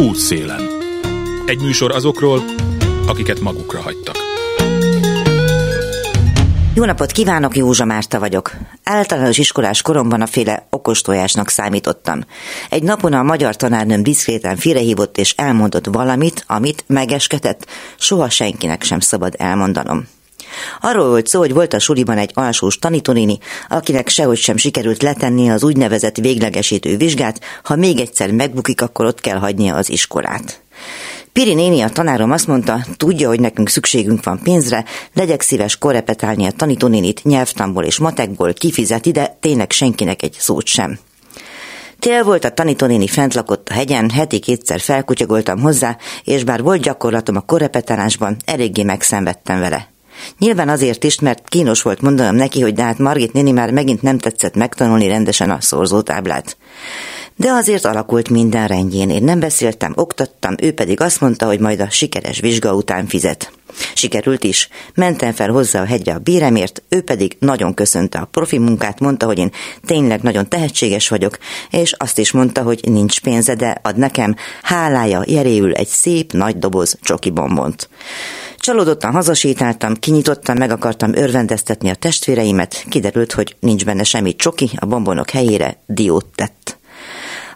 Útszélen. Egy műsor azokról, akiket magukra hagytak. Jó napot kívánok, Józsa Márta vagyok. Általános iskolás koromban a féle okostojásnak számítottam. Egy napon a magyar tanárnőm diszkréten félrehívott és elmondott valamit, amit megesketett, soha senkinek sem szabad elmondanom. Arról volt szó, hogy volt a suliban egy alsós tanítónéni, akinek sehogy sem sikerült letenni az úgynevezett véglegesítő vizsgát, ha még egyszer megbukik, akkor ott kell hagynia az iskolát. Piri néni, a tanárom azt mondta, tudja, hogy nekünk szükségünk van pénzre, legyek szíves korrepetálni a tanítónénit nyelvtamból és matekból, kifizeti, de tényleg senkinek egy szót sem. Tél volt, a tanítónéni fent lakott a hegyen, heti kétszer felkutyagoltam hozzá, és bár volt gyakorlatom a korrepetálásban, eléggé megszenvedtem vele. Nyilván azért is, mert kínos volt mondanom neki, hogy de hát Margit néni már megint nem tetszett megtanulni rendesen a szorzótáblát. De azért alakult minden rendjén. Én nem beszéltem, oktattam, ő pedig azt mondta, hogy majd a sikeres vizsga után fizet. Sikerült is. Mentem fel hozzá a hegyre a béremért, ő pedig nagyon köszönte a profi munkát, mondta, hogy én tényleg nagyon tehetséges vagyok, és azt is mondta, hogy nincs pénze, de ad nekem, hálája jeréül egy szép nagy doboz csoki bombont. Csalódottan hazasétáltam, kinyitottam, meg akartam örvendeztetni a testvéreimet, kiderült, hogy nincs benne semmi csoki, a bombonok helyére diót tett.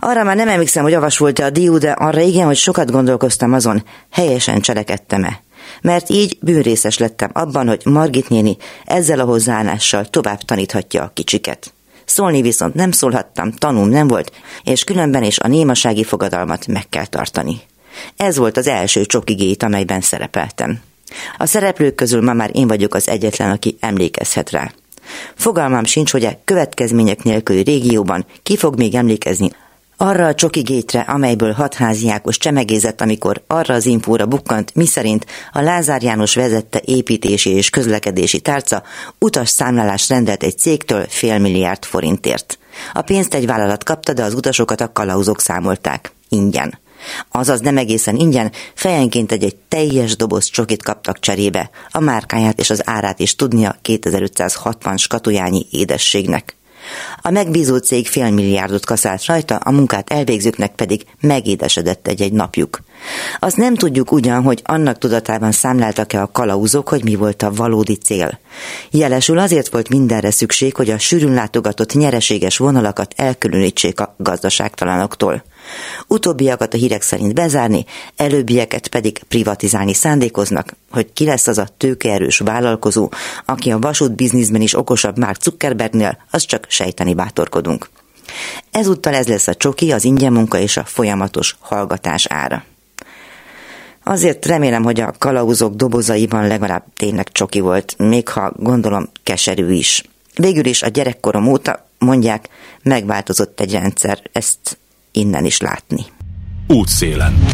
Arra már nem emlékszem, hogy avas volt-e a dió, de arra igen, hogy sokat gondolkoztam azon, helyesen cselekedtem-e. Mert így bűnrészes lettem abban, hogy Margit néni ezzel a hozzáállással tovább taníthatja a kicsiket. Szólni viszont nem szólhattam, tanúm nem volt, és különben is a némasági fogadalmat meg kell tartani. Ez volt az első csokigét, amelyben szerepeltem. A szereplők közül ma már én vagyok az egyetlen, aki emlékezhet rá. Fogalmam sincs, hogy a következmények nélküli régióban ki fog még emlékezni arra a csoki gétre, amelyből hatházi Ákos csemegézett, amikor arra az infóra bukkant, miszerint a Lázár János vezette építési és közlekedési tárca utas számlálást rendelt egy cégtől fél milliárd forintért. A pénzt egy vállalat kapta, de az utasokat a kalauzok számolták. Ingyen. Azaz nem egészen ingyen, fejenként egy, egy teljes doboz csokit kaptak cserébe, a márkáját és az árát is tudnia 2560 skatujányi édességnek. A megbízó cég fél milliárdot kaszált rajta, a munkát elvégzőknek pedig megédesedett egy-egy napjuk. Azt nem tudjuk ugyan, hogy annak tudatában számláltak-e a kalauzok, hogy mi volt a valódi cél. Jelesül azért volt mindenre szükség, hogy a sűrűn látogatott nyereséges vonalakat elkülönítsék a gazdaságtalanoktól. Utóbbiakat a hírek szerint bezárni, előbbieket pedig privatizálni szándékoznak, hogy ki lesz az a tőkeerős vállalkozó, aki a vasút bizniszben is okosabb Mark Zuckerbergnél, az csak sejteni bátorkodunk. Ezúttal ez lesz a csoki, az ingyen munka és a folyamatos hallgatás ára. Azért remélem, hogy a kalauzok dobozaiban legalább tényleg csoki volt, még ha gondolom keserű is. Végül is a gyerekkorom óta, mondják, megváltozott egy rendszer, ezt innen is látni. Útszélen.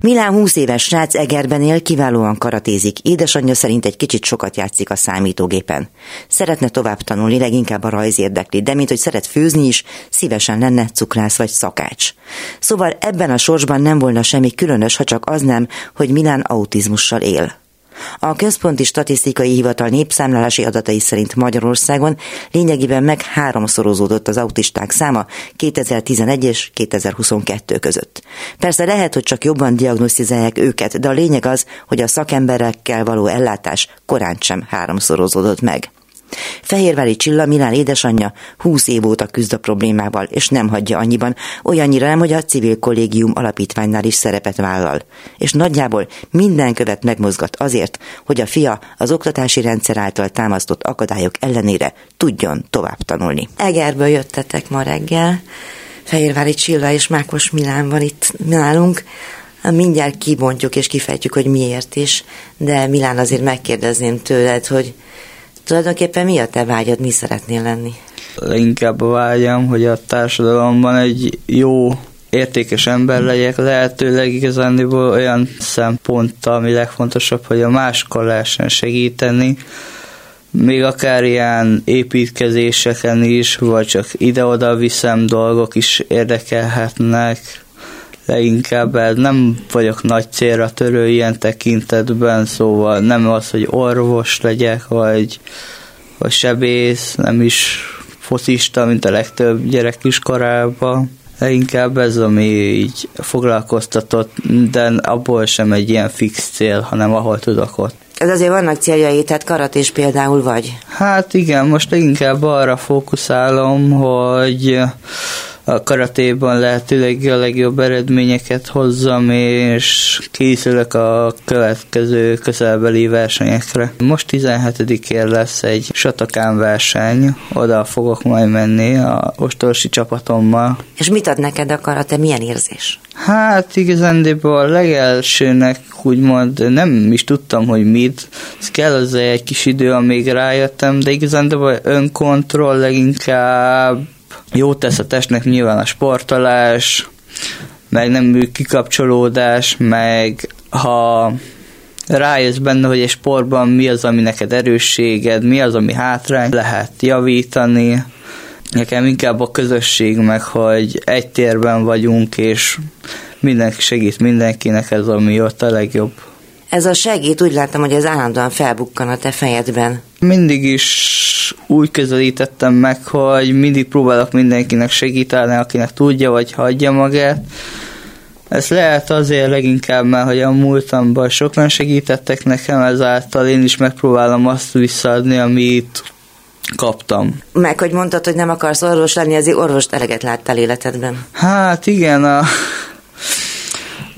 Milán 20 éves srác Egerben él, kiválóan karatézik. Édesanyja szerint egy kicsit sokat játszik a számítógépen. Szeretne tovább tanulni, leginkább a rajz érdekli, de mint hogy szeret főzni is, szívesen lenne cukrász vagy szakács. Szóval ebben a sorsban nem volna semmi különös, ha csak az nem, hogy Milán autizmussal él. A Központi Statisztikai Hivatal népszámlálási adatai szerint Magyarországon lényegében meg háromszorozódott az autisták száma 2011 és 2022 között. Persze lehet, hogy csak jobban diagnosztizálják őket, de a lényeg az, hogy a szakemberekkel való ellátás korán sem háromszorozódott meg. Fehérvári Csilla Milán édesanyja 20 év óta küzd a problémával, és nem hagyja annyiban, olyannyira nem, hogy a civil kollégium alapítványnál is szerepet vállal. És nagyjából minden követ megmozgat azért, hogy a fia az oktatási rendszer által támasztott akadályok ellenére tudjon tovább tanulni. Egerből jöttetek ma reggel. Fehérvári Csilla és Mákos Milán van itt nálunk. Mindjárt kibontjuk és kifejtjük, hogy miért is, de Milán azért megkérdezném tőled, hogy Tulajdonképpen mi a te vágyad, mi szeretnél lenni? Inkább a vágyam, hogy a társadalomban egy jó értékes ember legyek, lehetőleg igazándiból olyan szempont, ami legfontosabb, hogy a máskor lehessen segíteni, még akár ilyen építkezéseken is, vagy csak ide-oda viszem dolgok is érdekelhetnek, leginkább nem vagyok nagy célra törő ilyen tekintetben, szóval nem az, hogy orvos legyek, vagy, vagy sebész, nem is focista, mint a legtöbb gyerek iskolában. Inkább ez, ami így foglalkoztatott, de abból sem egy ilyen fix cél, hanem ahol tudok ott. Ez azért vannak céljai, tehát karat is például vagy? Hát igen, most inkább arra fókuszálom, hogy a karatéban lehetőleg a legjobb eredményeket hozzam, és készülök a következő közelbeli versenyekre. Most 17-ér lesz egy satakán verseny, oda fogok majd menni a ostorsi csapatommal. És mit ad neked a karate, milyen érzés? Hát igazándiból a legelsőnek úgymond nem is tudtam, hogy mit. Ez kell az egy kis idő, amíg rájöttem, de igazándiból önkontroll leginkább jó tesz a testnek nyilván a sportolás, meg nem kikapcsolódás, meg ha rájössz benne, hogy egy sportban mi az, ami neked erősséged, mi az, ami hátrány, lehet javítani. Nekem inkább a közösség meg, hogy egy térben vagyunk, és mindenki segít mindenkinek, ez ami ott a legjobb. Ez a segít, úgy láttam, hogy ez állandóan felbukkan a te fejedben. Mindig is úgy közelítettem meg, hogy mindig próbálok mindenkinek segíteni, akinek tudja, vagy hagyja magát. Ez lehet azért leginkább, mert hogy a múltamban sokan segítettek nekem, ezáltal én is megpróbálom azt visszaadni, amit kaptam. Meg, hogy mondtad, hogy nem akarsz orvos lenni, ezért orvost eleget láttál életedben. Hát igen, a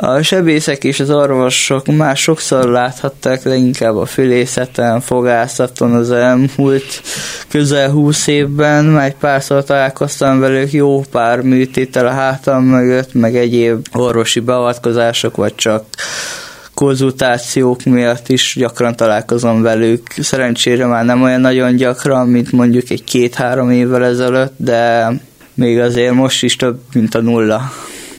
a sebészek és az orvosok már sokszor láthatták leginkább a fülészeten, fogászaton az elmúlt közel húsz évben, már párszor találkoztam velük jó pár műtétel a hátam mögött, meg egyéb orvosi beavatkozások, vagy csak konzultációk miatt is gyakran találkozom velük. Szerencsére már nem olyan nagyon gyakran, mint mondjuk egy két-három évvel ezelőtt, de még azért most is több, mint a nulla.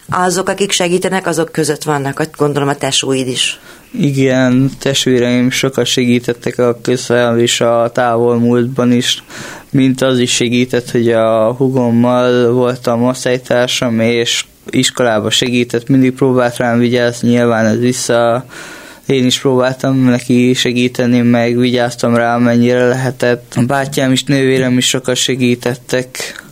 Azok, akik segítenek, azok között vannak, gondolom a tesóid is. Igen, testvéreim sokat segítettek a közel és a távol múltban is, mint az is segített, hogy a hugommal voltam osztálytársam, és iskolába segített, mindig próbált rám vigyázni, nyilván ez vissza én is próbáltam neki segíteni, meg vigyáztam rá, mennyire lehetett. A bátyám is, nővérem is sokat segítettek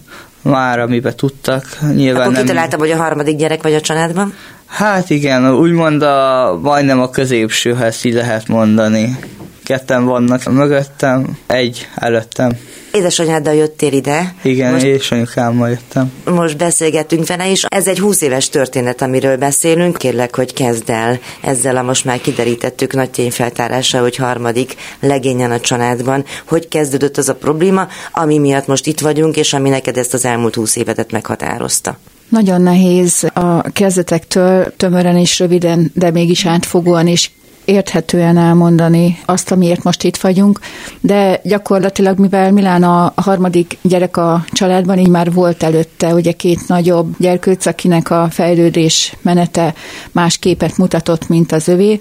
már, amiben tudtak. Nyilván Akkor nem... kitaláltam, hogy a harmadik gyerek vagy a családban? Hát igen, úgymond a, majdnem a középsőhez így lehet mondani. Ketten vannak mögöttem, egy előttem. Édesanyáddal jöttél ide. Igen, most, és anyukámmal jöttem. Most beszélgettünk vele, és ez egy 20 éves történet, amiről beszélünk. Kérlek, hogy kezd el ezzel a most már kiderítettük nagy tényfeltárása, hogy harmadik legényen a családban. Hogy kezdődött az a probléma, ami miatt most itt vagyunk, és ami neked ezt az elmúlt 20 évedet meghatározta? Nagyon nehéz a kezdetektől tömören és röviden, de mégis átfogóan és érthetően elmondani azt, amiért most itt vagyunk, de gyakorlatilag, mivel Milán a harmadik gyerek a családban, így már volt előtte ugye két nagyobb gyerkőc, akinek a fejlődés menete más képet mutatott, mint az övé,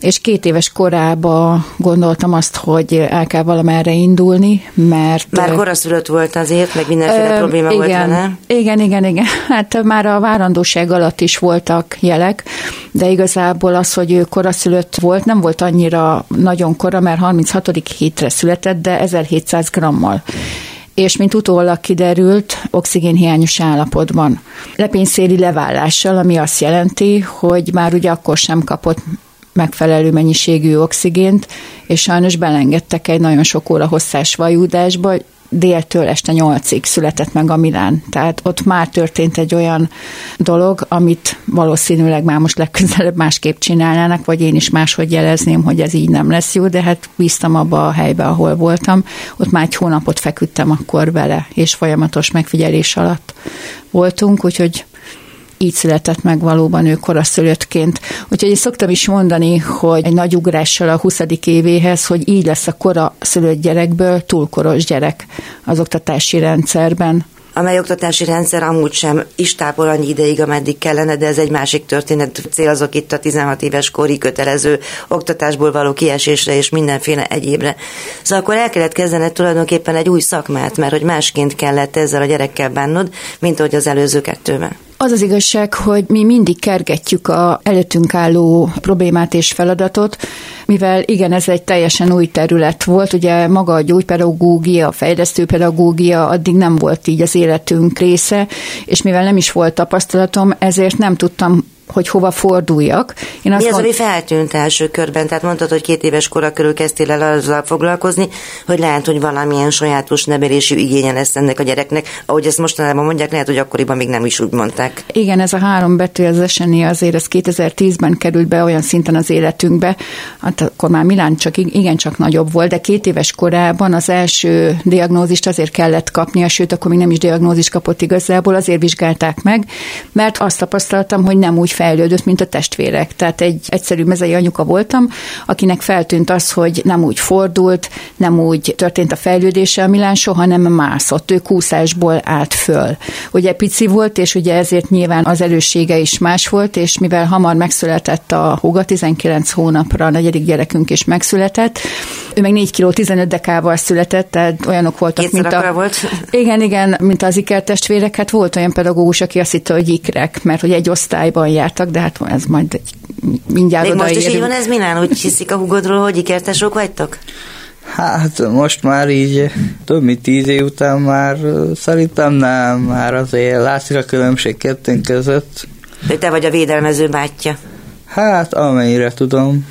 és két éves korába gondoltam azt, hogy el kell valamerre indulni, mert... Már koraszülött volt azért, meg mindenféle ö, probléma igen, volt vele. Igen, igen, igen. Hát már a várandóság alatt is voltak jelek, de igazából az, hogy ő koraszülött volt, nem volt annyira nagyon kora, mert 36. hétre született, de 1700 grammal és mint utólag kiderült, oxigénhiányos állapotban. Lepényszéli leválással, ami azt jelenti, hogy már ugye akkor sem kapott megfelelő mennyiségű oxigént, és sajnos belengedtek egy nagyon sok óra hosszás vajúdásba, déltől este nyolcig született meg a Milán. Tehát ott már történt egy olyan dolog, amit valószínűleg már most legközelebb másképp csinálnának, vagy én is máshogy jelezném, hogy ez így nem lesz jó, de hát bíztam abba a helybe, ahol voltam. Ott már egy hónapot feküdtem akkor vele, és folyamatos megfigyelés alatt voltunk, úgyhogy így született meg valóban ő koraszülöttként. Úgyhogy én szoktam is mondani, hogy egy nagy ugrással a 20. évéhez, hogy így lesz a kora szülött gyerekből túlkoros gyerek az oktatási rendszerben amely oktatási rendszer amúgy sem is tápol annyi ideig, ameddig kellene, de ez egy másik történet. Célazok itt a 16 éves kori kötelező oktatásból való kiesésre és mindenféle egyébre. Szóval akkor el kellett kezdened tulajdonképpen egy új szakmát, mert hogy másként kellett ezzel a gyerekkel bánnod, mint ahogy az előző kettőben. Az az igazság, hogy mi mindig kergetjük a előttünk álló problémát és feladatot, mivel igen, ez egy teljesen új terület volt, ugye maga a gyógypedagógia, a fejlesztő pedagógia addig nem volt így az életünk része, és mivel nem is volt tapasztalatom, ezért nem tudtam hogy hova forduljak. Én azt Mi az, ami feltűnt első körben? Tehát mondtad, hogy két éves kora körül kezdtél el azzal foglalkozni, hogy lehet, hogy valamilyen sajátos nevelési igénye lesz ennek a gyereknek. Ahogy ezt mostanában mondják, lehet, hogy akkoriban még nem is úgy mondták. Igen, ez a három betű az eseni azért ez 2010-ben került be olyan szinten az életünkbe, hát akkor már Milán csak igencsak nagyobb volt, de két éves korában az első diagnózist azért kellett kapnia, sőt, akkor még nem is diagnózist kapott igazából, azért vizsgálták meg, mert azt tapasztaltam, hogy nem úgy fejlődött, mint a testvérek. Tehát egy egyszerű mezei anyuka voltam, akinek feltűnt az, hogy nem úgy fordult, nem úgy történt a fejlődése a Milán, soha nem mászott, ő kúszásból állt föl. Ugye pici volt, és ugye ezért nyilván az elősége is más volt, és mivel hamar megszületett a húga, 19 hónapra a negyedik gyerekünk is megszületett, ő meg 4 kg 15 dekával született, tehát olyanok voltak, Kétszer mint a... volt. Igen, igen, mint az ikertestvérek, hát volt olyan pedagógus, aki azt hitte, hogy ikrek, mert hogy egy osztályban jár jártak, de hát ez majd egy, mindjárt Még most is így van ez, Milán? Úgy hiszik a hugodról, hogy ikertesok vagytok? Hát most már így több mint tíz év után már szerintem nem, már azért látszik a különbség kettőnk között. De te vagy a védelmező bátyja. Hát amennyire tudom.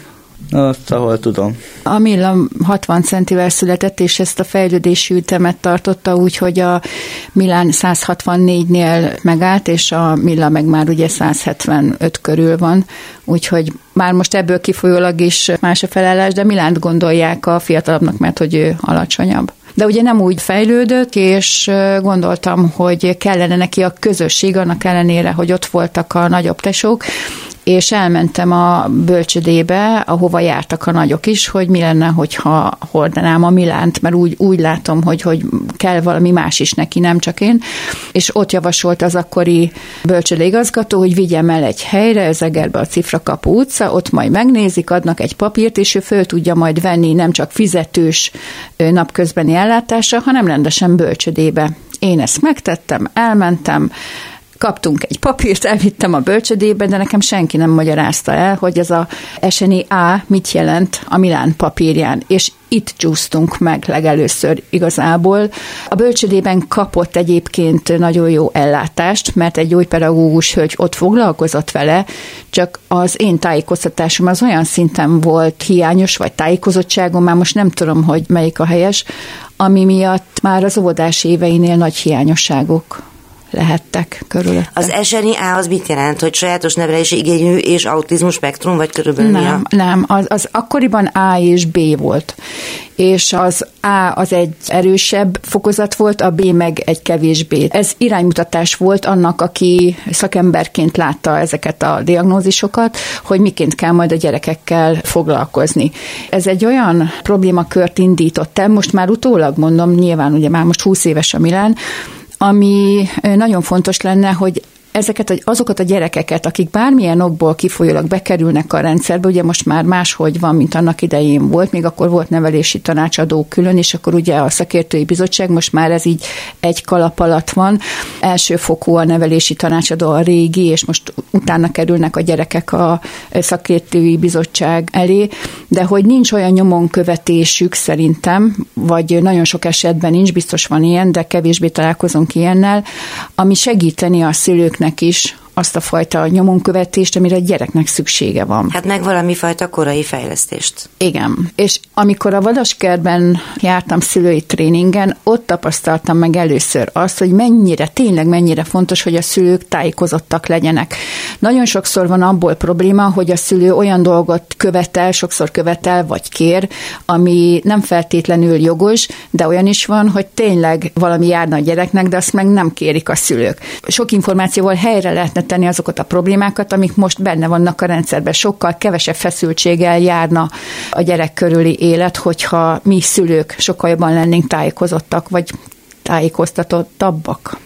Azt, ahol tudom. A Milla 60 centivel született, és ezt a fejlődési ütemet tartotta úgy, hogy a Milán 164-nél megállt, és a Milla meg már ugye 175 körül van, úgyhogy már most ebből kifolyólag is más a felállás, de Milánt gondolják a fiatalabbnak, mert hogy ő alacsonyabb de ugye nem úgy fejlődött, és gondoltam, hogy kellene neki a közösség, annak ellenére, hogy ott voltak a nagyobb tesók, és elmentem a bölcsödébe, ahova jártak a nagyok is, hogy mi lenne, hogyha hordanám a Milánt, mert úgy, úgy látom, hogy, hogy kell valami más is neki, nem csak én. És ott javasolt az akkori bölcsödéigazgató, hogy vigyem el egy helyre, ez Egerbe a Cifra Kapu utca, ott majd megnézik, adnak egy papírt, és ő föl tudja majd venni nem csak fizetős napközbeni ellátásra, hanem rendesen bölcsödébe. Én ezt megtettem, elmentem, kaptunk egy papírt, elvittem a bölcsödébe, de nekem senki nem magyarázta el, hogy ez a SNI A mit jelent a Milán papírján, és itt csúsztunk meg legelőször igazából. A bölcsödében kapott egyébként nagyon jó ellátást, mert egy gyógypedagógus hölgy ott foglalkozott vele, csak az én tájékoztatásom az olyan szinten volt hiányos, vagy tájékozottságom, már most nem tudom, hogy melyik a helyes, ami miatt már az óvodás éveinél nagy hiányosságok lehettek körülötte. Az SNIA az mit jelent, hogy sajátos nevelési igényű és autizmus spektrum, vagy körülbelül Nem, mi a... nem, az, az akkoriban A és B volt, és az A az egy erősebb fokozat volt, a B meg egy kevésbé. Ez iránymutatás volt annak, aki szakemberként látta ezeket a diagnózisokat, hogy miként kell majd a gyerekekkel foglalkozni. Ez egy olyan problémakört indított el, most már utólag mondom, nyilván ugye már most 20 éves a Milán, ami nagyon fontos lenne, hogy ezeket azokat a gyerekeket, akik bármilyen okból kifolyólag bekerülnek a rendszerbe, ugye most már máshogy van, mint annak idején volt, még akkor volt nevelési tanácsadó külön, és akkor ugye a szakértői bizottság, most már ez így egy kalap alatt van. Elsőfokú a nevelési tanácsadó a régi, és most utána kerülnek a gyerekek a szakértői bizottság elé, de hogy nincs olyan nyomon követésük szerintem, vagy nagyon sok esetben nincs, biztos van ilyen, de kevésbé találkozunk ilyennel, ami segíteni a szülőknek is azt a fajta nyomonkövetést, amire a gyereknek szüksége van. Hát meg valami fajta korai fejlesztést. Igen. És amikor a Vadaskertben jártam szülői tréningen, ott tapasztaltam meg először azt, hogy mennyire, tényleg mennyire fontos, hogy a szülők tájékozottak legyenek. Nagyon sokszor van abból probléma, hogy a szülő olyan dolgot követel, sokszor követel, vagy kér, ami nem feltétlenül jogos, de olyan is van, hogy tényleg valami járna a gyereknek, de azt meg nem kérik a szülők. Sok információval helyre lehetne tenni azokat a problémákat, amik most benne vannak a rendszerben. Sokkal kevesebb feszültséggel járna a gyerek körüli élet, hogyha mi szülők sokkal jobban lennénk tájékozottak, vagy tájékoztatottabbak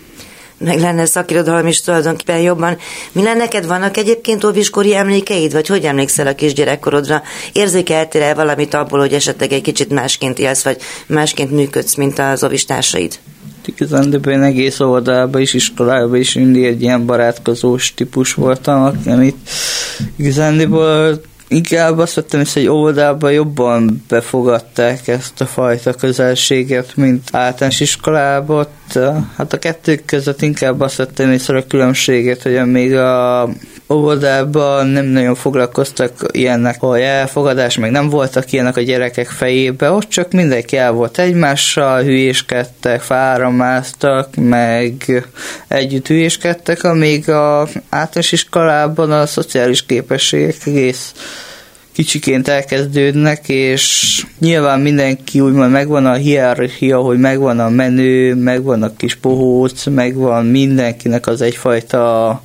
meg lenne szakirodalom is tulajdonképpen jobban. Mi lenne neked? Vannak egyébként óviskori emlékeid, vagy hogy emlékszel a kisgyerekkorodra? Érzékeltél el valamit abból, hogy esetleg egy kicsit másként élsz, vagy másként működsz, mint az óvistársaid? Igazán egész oldalában is, iskolában is mindig egy ilyen barátkozós típus voltam, amit igazándiból inkább azt vettem hogy egy óvodában jobban befogadták ezt a fajta közelséget, mint általános iskolában. Hát a kettő között inkább azt vettem észre a különbséget, hogy még a óvodában nem nagyon foglalkoztak ilyennek, hogy elfogadás, meg nem voltak ilyenek a gyerekek fejébe, ott csak mindenki el volt egymással, hülyéskedtek, fáramáztak, meg együtt hülyéskedtek, amíg a általános iskolában a szociális képességek egész kicsiként elkezdődnek, és nyilván mindenki úgymond megvan a hierarchia, hogy megvan a menő, megvan a kis bohóc, megvan mindenkinek az egyfajta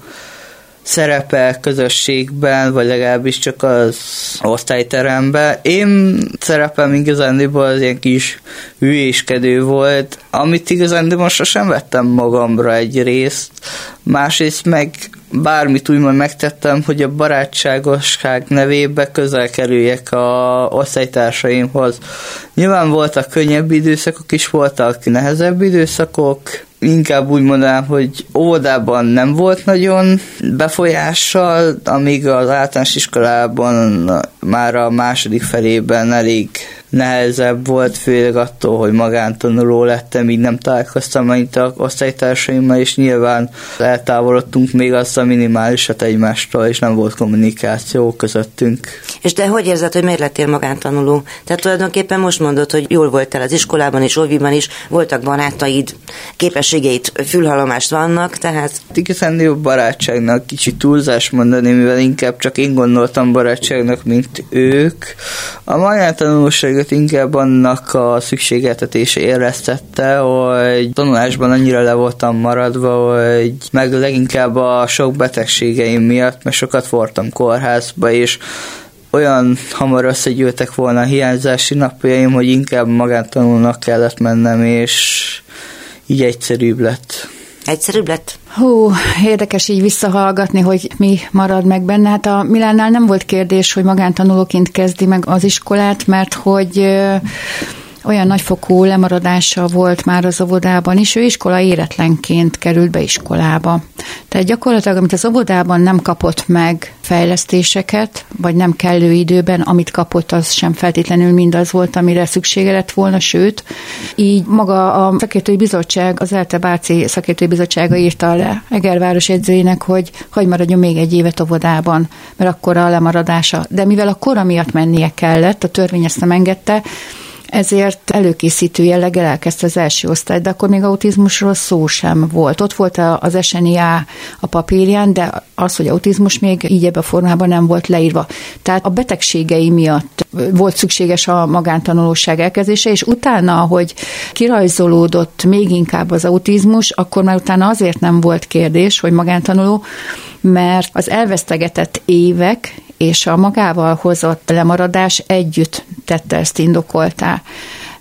szerepe közösségben, vagy legalábbis csak az osztályteremben. Én szerepem igazándiból az ilyen kis hülyéskedő volt, amit igazándiból sosem vettem magamra egy részt, másrészt meg bármit úgymond megtettem, hogy a barátságosság nevébe közel kerüljek a osztálytársaimhoz. Nyilván voltak könnyebb időszakok is, voltak nehezebb időszakok, inkább úgy mondanám, hogy óvodában nem volt nagyon befolyással, amíg az általános iskolában már a második felében elég nehezebb volt, főleg attól, hogy magántanuló lettem, így nem találkoztam annyit a osztálytársaimmal, és nyilván eltávolodtunk még azt a minimálisat egymástól, és nem volt kommunikáció közöttünk. És de hogy érzed, hogy miért lettél magántanuló? Tehát tulajdonképpen most mondod, hogy jól voltál az iskolában és Olviban is, voltak barátaid, képességeit, fülhalomást vannak, tehát... Igazán jó barátságnak kicsit túlzás mondani, mivel inkább csak én gondoltam barátságnak, mint ők. A magántanulóságot őt inkább annak a szükségeltetése éreztette, hogy tanulásban annyira le voltam maradva, hogy meg leginkább a sok betegségeim miatt, mert sokat voltam kórházba, és olyan hamar összegyűltek volna a hiányzási napjaim, hogy inkább magántanulnak kellett mennem, és így egyszerűbb lett. Egyszerűbb lett? Hú, érdekes így visszahallgatni, hogy mi marad meg benne. Hát a Milánnál nem volt kérdés, hogy magántanulóként kezdi meg az iskolát, mert hogy olyan nagyfokú lemaradása volt már az óvodában is, ő iskola éretlenként került be iskolába. Tehát gyakorlatilag, amit az óvodában nem kapott meg fejlesztéseket, vagy nem kellő időben, amit kapott, az sem feltétlenül mindaz volt, amire szüksége lett volna, sőt, így maga a szakértői bizottság, az ELTE Báci szakértői bizottsága írta le Egerváros edzőjének, hogy hagy maradjon még egy évet óvodában, mert akkor a lemaradása. De mivel a kora miatt mennie kellett, a törvény ezt nem engedte, ezért előkészítő jelleggel elkezdte az első osztályt, de akkor még autizmusról szó sem volt. Ott volt az SNIA a papírján, de az, hogy autizmus még így ebben a formában nem volt leírva. Tehát a betegségei miatt volt szükséges a magántanulóság elkezdése, és utána, hogy kirajzolódott még inkább az autizmus, akkor már utána azért nem volt kérdés, hogy magántanuló, mert az elvesztegetett évek és a magával hozott lemaradás együtt tette ezt indokoltá.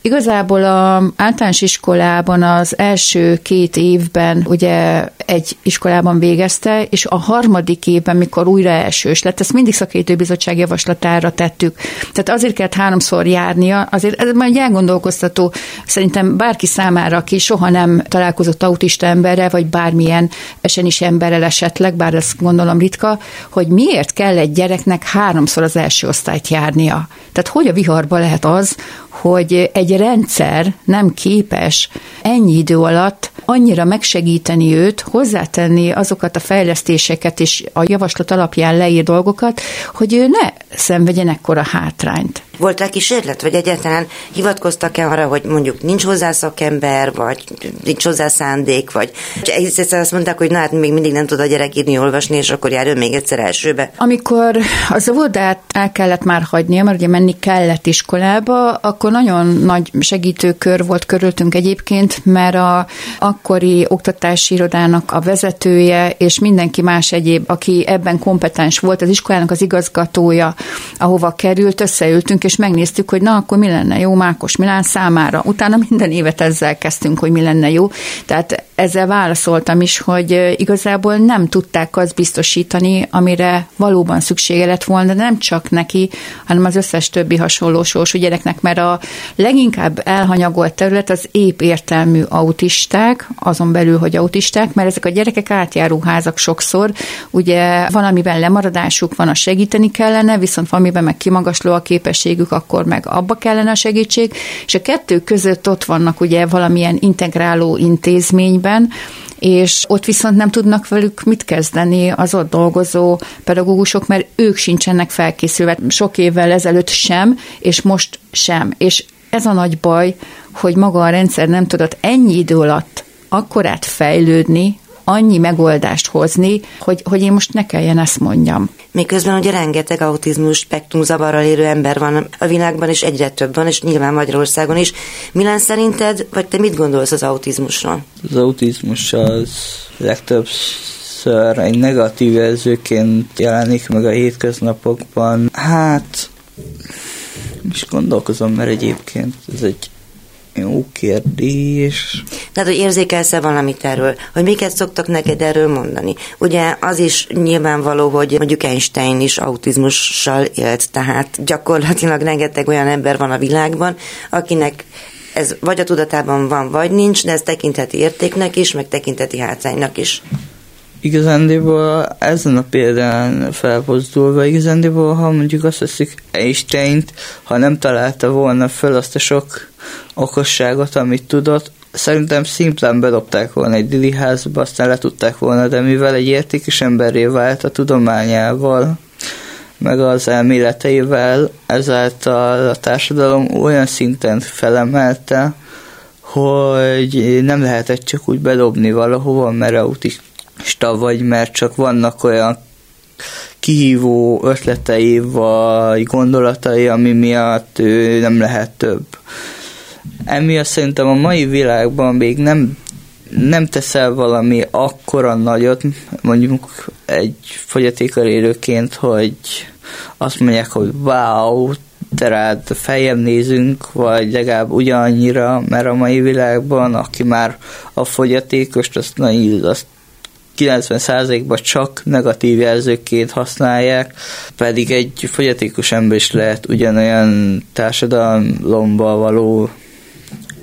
Igazából a általános iskolában az első két évben ugye egy iskolában végezte, és a harmadik évben, mikor újra elsős lett, ezt mindig szakértőbizottság javaslatára tettük. Tehát azért kellett háromszor járnia, azért ez már egy elgondolkoztató, szerintem bárki számára, aki soha nem találkozott autista emberrel, vagy bármilyen esen is emberrel esetleg, bár ezt gondolom ritka, hogy miért kell egy gyereknek háromszor az első osztályt járnia. Tehát hogy a viharba lehet az, hogy egy rendszer nem képes ennyi idő alatt annyira megsegíteni őt, hozzátenni azokat a fejlesztéseket és a javaslat alapján leír dolgokat, hogy ő ne szenvedjen ekkora hátrányt. Volt rá kísérlet, vagy egyáltalán hivatkoztak-e arra, hogy mondjuk nincs hozzá szakember, vagy nincs hozzá szándék, vagy egyszer azt mondták, hogy na hát még mindig nem tud a gyerek írni, olvasni, és akkor járjon még egyszer elsőbe. Amikor az óvodát el kellett már hagynia, mert ugye menni kellett iskolába, akkor nagyon nagy segítőkör volt körültünk egyébként, mert a, a akkori oktatási irodának a vezetője, és mindenki más egyéb, aki ebben kompetens volt, az iskolának az igazgatója, ahova került, összeültünk, és megnéztük, hogy na, akkor mi lenne jó Mákos Milán számára. Utána minden évet ezzel kezdtünk, hogy mi lenne jó. Tehát ezzel válaszoltam is, hogy igazából nem tudták azt biztosítani, amire valóban szüksége lett volna, de nem csak neki, hanem az összes többi hasonló sorsú gyereknek, mert a leginkább elhanyagolt terület az épp értelmű autisták, azon belül, hogy autisták, mert ezek a gyerekek átjáróházak sokszor, ugye valamiben lemaradásuk van, a segíteni kellene, viszont valamiben meg kimagasló a képességük, akkor meg abba kellene a segítség, és a kettő között ott vannak ugye valamilyen integráló intézményben, és ott viszont nem tudnak velük mit kezdeni az ott dolgozó pedagógusok, mert ők sincsenek felkészülve. Sok évvel ezelőtt sem, és most sem. És ez a nagy baj, hogy maga a rendszer nem tudott ennyi idő alatt akkorát fejlődni, annyi megoldást hozni, hogy, hogy én most ne kelljen ezt mondjam. Miközben ugye rengeteg autizmus spektrum zavarral élő ember van a világban, és egyre több van, és nyilván Magyarországon is. Milyen szerinted, vagy te mit gondolsz az autizmusról? Az autizmus az legtöbbször egy negatív jelzőként jelenik meg a hétköznapokban. Hát, is gondolkozom, mert egyébként ez egy jó kérdés. Tehát, hogy érzékelsz-e valamit erről? Hogy miket szoktak neked erről mondani? Ugye az is nyilvánvaló, hogy mondjuk Einstein is autizmussal élt, tehát gyakorlatilag rengeteg olyan ember van a világban, akinek ez vagy a tudatában van, vagy nincs, de ez tekintheti értéknek is, meg tekintheti hátránynak is. Igazándiból ezen a példán felpozdulva, igazándiból, ha mondjuk azt veszik einstein ha nem találta volna föl azt a sok okosságot, amit tudott, szerintem szimplán bedobták volna egy diliházba, aztán le tudták volna, de mivel egy értékes emberré vált a tudományával, meg az elméleteivel, ezáltal a társadalom olyan szinten felemelte, hogy nem lehetett csak úgy bedobni valahova, mert autista vagy, mert csak vannak olyan kihívó ötletei vagy gondolatai, ami miatt ő nem lehet több. Emiatt szerintem a mai világban még nem, nem teszel valami akkora nagyot, mondjuk egy fogyatékkal élőként, hogy azt mondják, hogy wow, te rád feljebb nézünk, vagy legalább ugyanannyira, mert a mai világban, aki már a fogyatékost, azt, na, azt 90%-ban csak negatív jelzőként használják, pedig egy fogyatékos ember is lehet ugyanolyan társadalomba való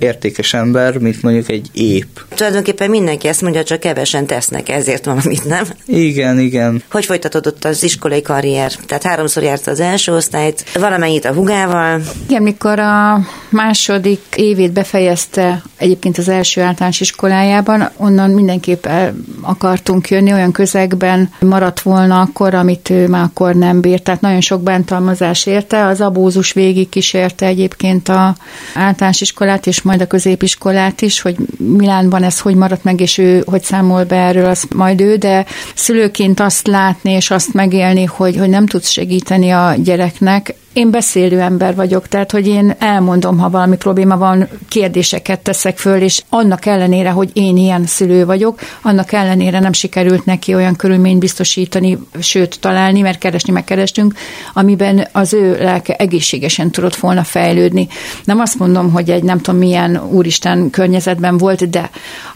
értékes ember, mint mondjuk egy ép. Tulajdonképpen mindenki ezt mondja, csak kevesen tesznek, ezért valamit, nem? Igen, igen. Hogy folytatódott az iskolai karrier? Tehát háromszor járt az első osztályt, valamennyit a hugával. Igen, mikor a második évét befejezte egyébként az első általános iskolájában, onnan mindenképp el akartunk jönni, olyan közegben maradt volna akkor, amit ő már akkor nem bírt. Tehát nagyon sok bántalmazás érte, az abózus végig kísérte egyébként a általános iskolát, és majd a középiskolát is, hogy Milánban ez hogy maradt meg, és ő hogy számol be erről, az majd ő, de szülőként azt látni és azt megélni, hogy, hogy nem tudsz segíteni a gyereknek, én beszélő ember vagyok, tehát hogy én elmondom, ha valami probléma van, kérdéseket teszek föl, és annak ellenére, hogy én ilyen szülő vagyok, annak ellenére nem sikerült neki olyan körülményt biztosítani, sőt találni, mert keresni megkerestünk, amiben az ő lelke egészségesen tudott volna fejlődni. Nem azt mondom, hogy egy nem tudom milyen úristen környezetben volt, de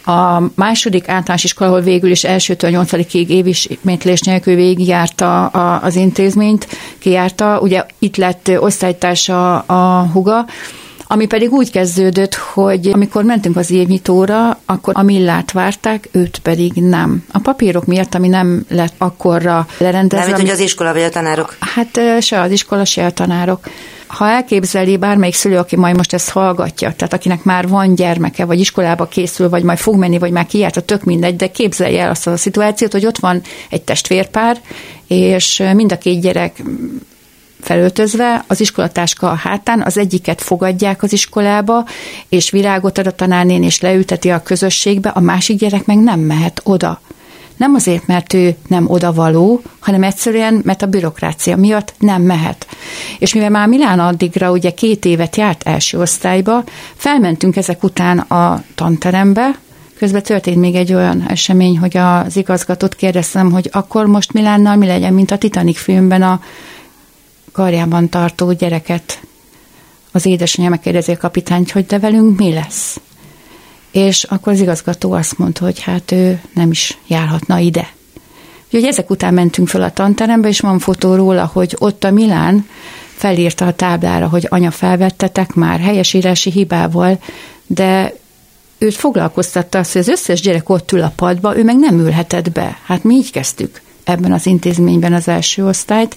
a második általános iskola, ahol végül is elsőtől nyolcadikig évismétlés nélkül végigjárta az intézményt, kijárta, ugye itt lett osztálytársa a huga, ami pedig úgy kezdődött, hogy amikor mentünk az évnyitóra, akkor a millát várták, őt pedig nem. A papírok miatt, ami nem lett akkorra lerendezve. Nem, hogy az iskola vagy a tanárok? Hát se az iskola, se a tanárok ha elképzeli bármelyik szülő, aki majd most ezt hallgatja, tehát akinek már van gyermeke, vagy iskolába készül, vagy majd fog menni, vagy már kijárt, a tök mindegy, de képzelje el azt a szituációt, hogy ott van egy testvérpár, és mind a két gyerek felöltözve, az iskolatáska a hátán, az egyiket fogadják az iskolába, és virágot ad a tanárnén, és leülteti a közösségbe, a másik gyerek meg nem mehet oda. Nem azért, mert ő nem odavaló, hanem egyszerűen, mert a bürokrácia miatt nem mehet. És mivel már Milán addigra ugye két évet járt első osztályba, felmentünk ezek után a tanterembe, Közben történt még egy olyan esemény, hogy az igazgatót kérdeztem, hogy akkor most mi lenne, mi legyen, mint a Titanic filmben a karjában tartó gyereket. Az édesanyja megkérdezi a kapitányt, hogy de velünk mi lesz? És akkor az igazgató azt mondta, hogy hát ő nem is járhatna ide. Úgyhogy ezek után mentünk fel a tanterembe, és van fotó róla, hogy ott a Milán felírta a táblára, hogy anya felvettetek már helyesírási hibával, de őt foglalkoztatta azt, hogy az összes gyerek ott ül a padba, ő meg nem ülhetett be. Hát mi így kezdtük ebben az intézményben az első osztályt,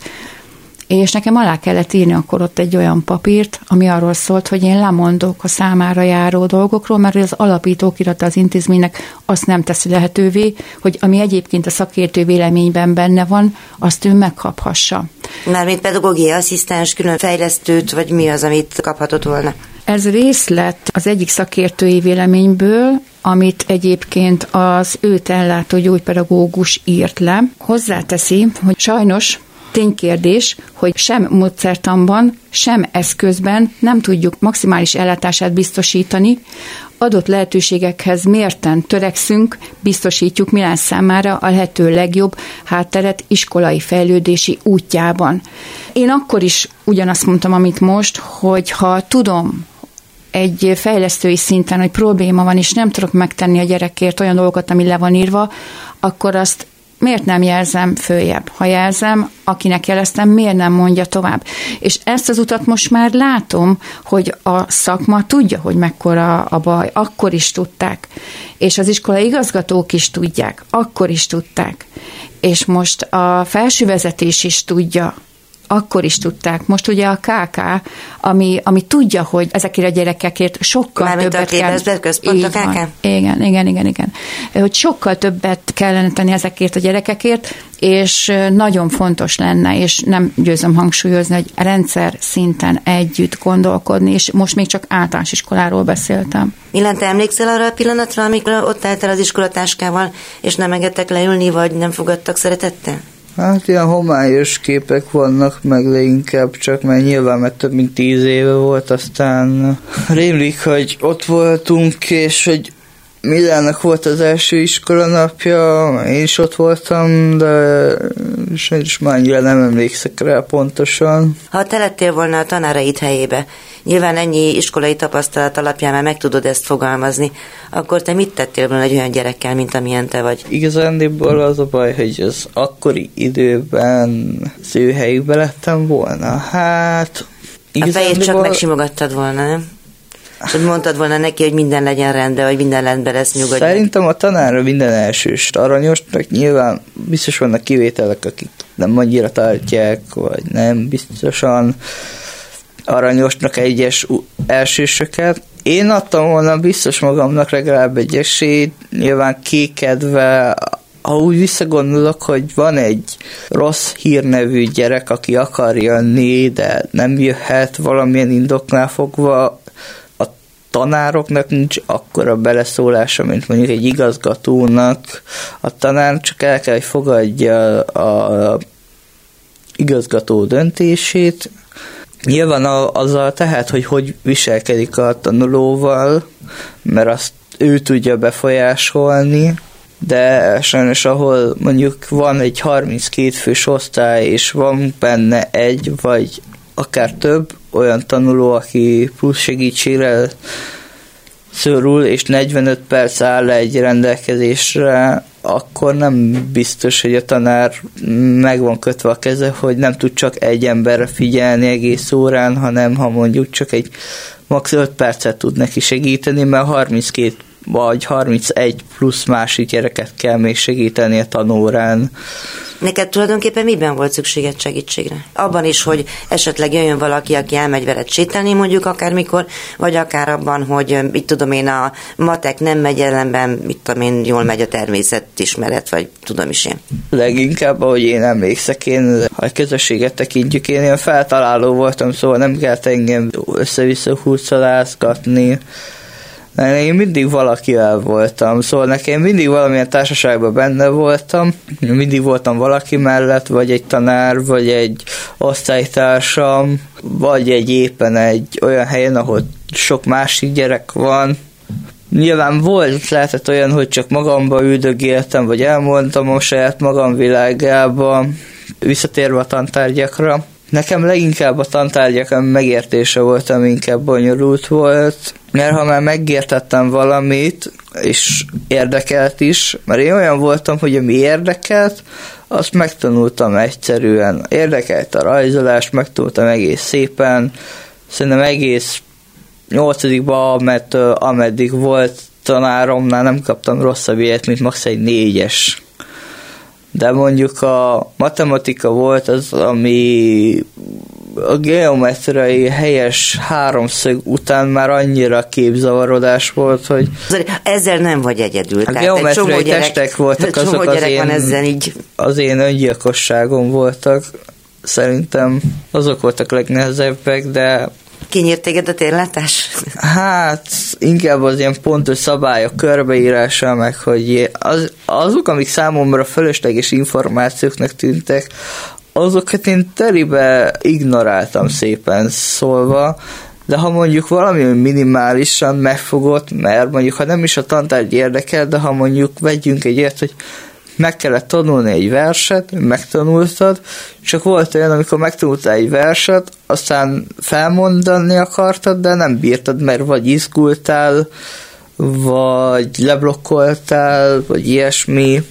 és nekem alá kellett írni akkor ott egy olyan papírt, ami arról szólt, hogy én lemondok a számára járó dolgokról, mert az alapítókirata az intézménynek azt nem teszi lehetővé, hogy ami egyébként a szakértő véleményben benne van, azt ő megkaphassa. Mármint pedagógiai asszisztens, külön fejlesztőt, vagy mi az, amit kaphatott volna? Ez részlet az egyik szakértői véleményből, amit egyébként az őt ellátó gyógypedagógus írt le. Hozzáteszi, hogy sajnos ténykérdés, hogy sem módszertanban, sem eszközben nem tudjuk maximális ellátását biztosítani, adott lehetőségekhez mérten törekszünk, biztosítjuk Milán számára a lehető legjobb hátteret iskolai fejlődési útjában. Én akkor is ugyanazt mondtam, amit most, hogy ha tudom, egy fejlesztői szinten, hogy probléma van, és nem tudok megtenni a gyerekért olyan dolgokat, ami le van írva, akkor azt miért nem jelzem följebb? Ha jelzem, akinek jeleztem, miért nem mondja tovább? És ezt az utat most már látom, hogy a szakma tudja, hogy mekkora a baj, akkor is tudták. És az iskola igazgatók is tudják, akkor is tudták. És most a felső vezetés is tudja, akkor is tudták. Most ugye a KK, ami, ami tudja, hogy ezekért a gyerekekért sokkal Mármint többet a kell... központ a KK? Van. Igen, igen, igen, igen. Hogy sokkal többet kellene tenni ezekért a gyerekekért, és nagyon fontos lenne, és nem győzöm hangsúlyozni, hogy rendszer szinten együtt gondolkodni, és most még csak általános iskoláról beszéltem. Milán, te emlékszel arra a pillanatra, amikor ott álltál az iskolatáskával, és nem engedtek leülni, vagy nem fogadtak szeretettel? Hát ilyen homályos képek vannak, meg leginkább csak, mert nyilván mert több mint tíz éve volt, aztán rémlik, hogy ott voltunk, és hogy Milánnak volt az első iskola napja, én is ott voltam, de is már annyira nem emlékszek rá pontosan. Ha te lettél volna a tanáraid helyébe, nyilván ennyi iskolai tapasztalat alapján már meg tudod ezt fogalmazni, akkor te mit tettél volna egy olyan gyerekkel, mint amilyen te vagy? Igazándiból az a baj, hogy az akkori időben az ő helyükbe lettem volna. Hát... A fejét csak megsimogattad volna, nem? És hogy mondtad volna neki, hogy minden legyen rendben, vagy minden rendben lesz nyugodj. Szerintem a tanára minden elsős aranyos, meg nyilván biztos vannak kivételek, akik nem annyira tartják, vagy nem biztosan aranyosnak egyes elsősöket. Én adtam volna biztos magamnak legalább egy esélyt, nyilván kékedve, ha úgy visszagondolok, hogy van egy rossz hírnevű gyerek, aki akar jönni, de nem jöhet valamilyen indoknál fogva, tanároknak nincs akkora beleszólása, mint mondjuk egy igazgatónak. A tanár csak el kell, hogy fogadja a igazgató döntését, Nyilván azzal tehát, hogy hogy viselkedik a tanulóval, mert azt ő tudja befolyásolni, de sajnos ahol mondjuk van egy 32 fős osztály, és van benne egy vagy akár több olyan tanuló, aki plusz segítségre szorul, és 45 perc áll egy rendelkezésre, akkor nem biztos, hogy a tanár meg van kötve a keze, hogy nem tud csak egy emberre figyelni egész órán, hanem ha mondjuk csak egy max. 5 percet tud neki segíteni, mert 32 vagy 31 plusz másik gyereket kell még segíteni a tanórán. Neked tulajdonképpen miben volt szükséged segítségre? Abban is, hogy esetleg jöjjön valaki, aki elmegy veled sétálni mondjuk akármikor, vagy akár abban, hogy mit tudom én, a matek nem megy ellenben, mit tudom én, jól megy a természetismeret, vagy tudom is én. Leginkább, ahogy én emlékszek, én a közösséget tekintjük, én ilyen feltaláló voltam, szóval nem kellett engem össze-vissza húzszalázgatni, én mindig valakivel voltam, szóval nekem mindig valamilyen társaságban benne voltam, mindig voltam valaki mellett, vagy egy tanár, vagy egy osztálytársam, vagy egy éppen egy olyan helyen, ahol sok másik gyerek van, Nyilván volt, lehetett olyan, hogy csak magamba üldögéltem, vagy elmondtam a saját magam világába, visszatérve a tantárgyakra. Nekem leginkább a tantárgyak megértése volt, ami inkább bonyolult volt, mert ha már megértettem valamit, és érdekelt is, mert én olyan voltam, hogy ami érdekelt, azt megtanultam egyszerűen. Érdekelt a rajzolás, megtanultam egész szépen, szerintem egész nyolcadikban, mert ameddig volt tanáromnál nem kaptam rosszabb ilyet, mint max. egy négyes. De mondjuk a matematika volt az, ami a geometriai helyes háromszög után már annyira képzavarodás volt, hogy... Ezzel nem vagy egyedül. A geometriai gyerek, testek voltak azok az én, van ezzel így. az én öngyilkosságom voltak. Szerintem azok voltak legnehezebbek, de Kinyírt téged a térlátás? Hát, inkább az ilyen pontos szabályok körbeírása, meg hogy az, azok, amik számomra fölösleges információknak tűntek, azokat én teribe ignoráltam szépen szólva, de ha mondjuk valami minimálisan megfogott, mert mondjuk ha nem is a tantárgy érdekel, de ha mondjuk vegyünk egy ilyet, hogy meg kellett tanulni egy verset, megtanultad, csak volt olyan, amikor megtanultál egy verset, aztán felmondani akartad, de nem bírtad, mert vagy izgultál, vagy leblokkoltál, vagy ilyesmi,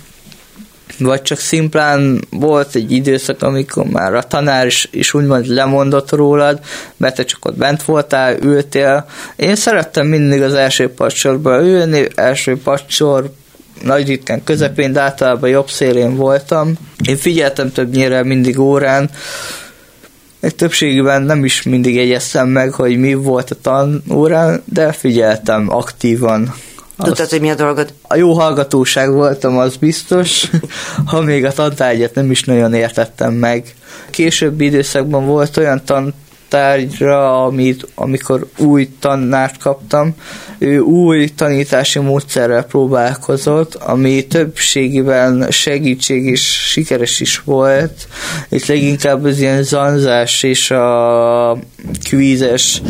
vagy csak szimplán volt egy időszak, amikor már a tanár is, is úgymond lemondott rólad, mert te csak ott bent voltál, ültél. Én szerettem mindig az első pacsorba ülni, első pacsor nagy ritkán közepén, de általában jobb szélén voltam. Én figyeltem többnyire mindig órán, egy többségben nem is mindig jegyeztem meg, hogy mi volt a tanórán, de figyeltem aktívan. Tudtad, hogy mi a dolgod? A jó hallgatóság voltam, az biztos, ha még a tantárgyat nem is nagyon értettem meg. Későbbi időszakban volt olyan tant tárgyra, amit, amikor új tanárt kaptam, ő új tanítási módszerrel próbálkozott, ami többségében segítség és sikeres is volt. Itt leginkább az ilyen zanzás és a kvízes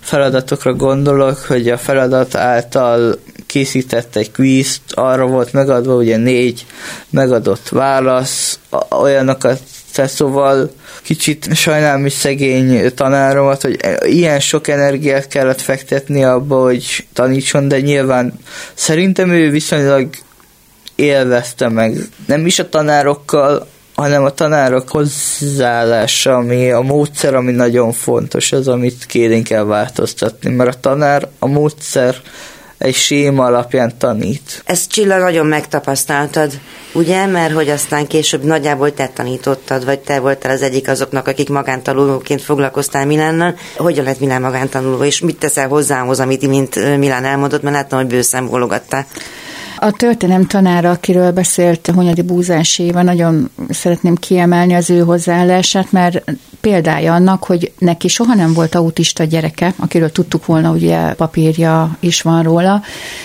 feladatokra gondolok, hogy a feladat által készített egy kvízt, arra volt megadva ugye négy megadott válasz, olyanokat tehát szóval kicsit sajnálom is szegény tanáromat, hogy ilyen sok energiát kellett fektetni abba, hogy tanítson, de nyilván szerintem ő viszonylag élvezte meg. Nem is a tanárokkal, hanem a tanárok hozzáállása, ami a módszer, ami nagyon fontos, az, amit kérünk kell változtatni, mert a tanár a módszer egy séma alapján tanít. Ezt Csilla nagyon megtapasztaltad, ugye? Mert hogy aztán később nagyjából te tanítottad, vagy te voltál az egyik azoknak, akik magántanulóként foglalkoztál Milánnal. Hogyan lett Milán magántanuló, és mit teszel hozzához, amit mint Milán elmondott, mert láttam, hogy bőszem bólogattál. A történelem tanára, akiről beszélt Hunyadi Búzás Éva, nagyon szeretném kiemelni az ő hozzáállását, mert példája annak, hogy neki soha nem volt autista gyereke, akiről tudtuk volna, ugye papírja is van róla,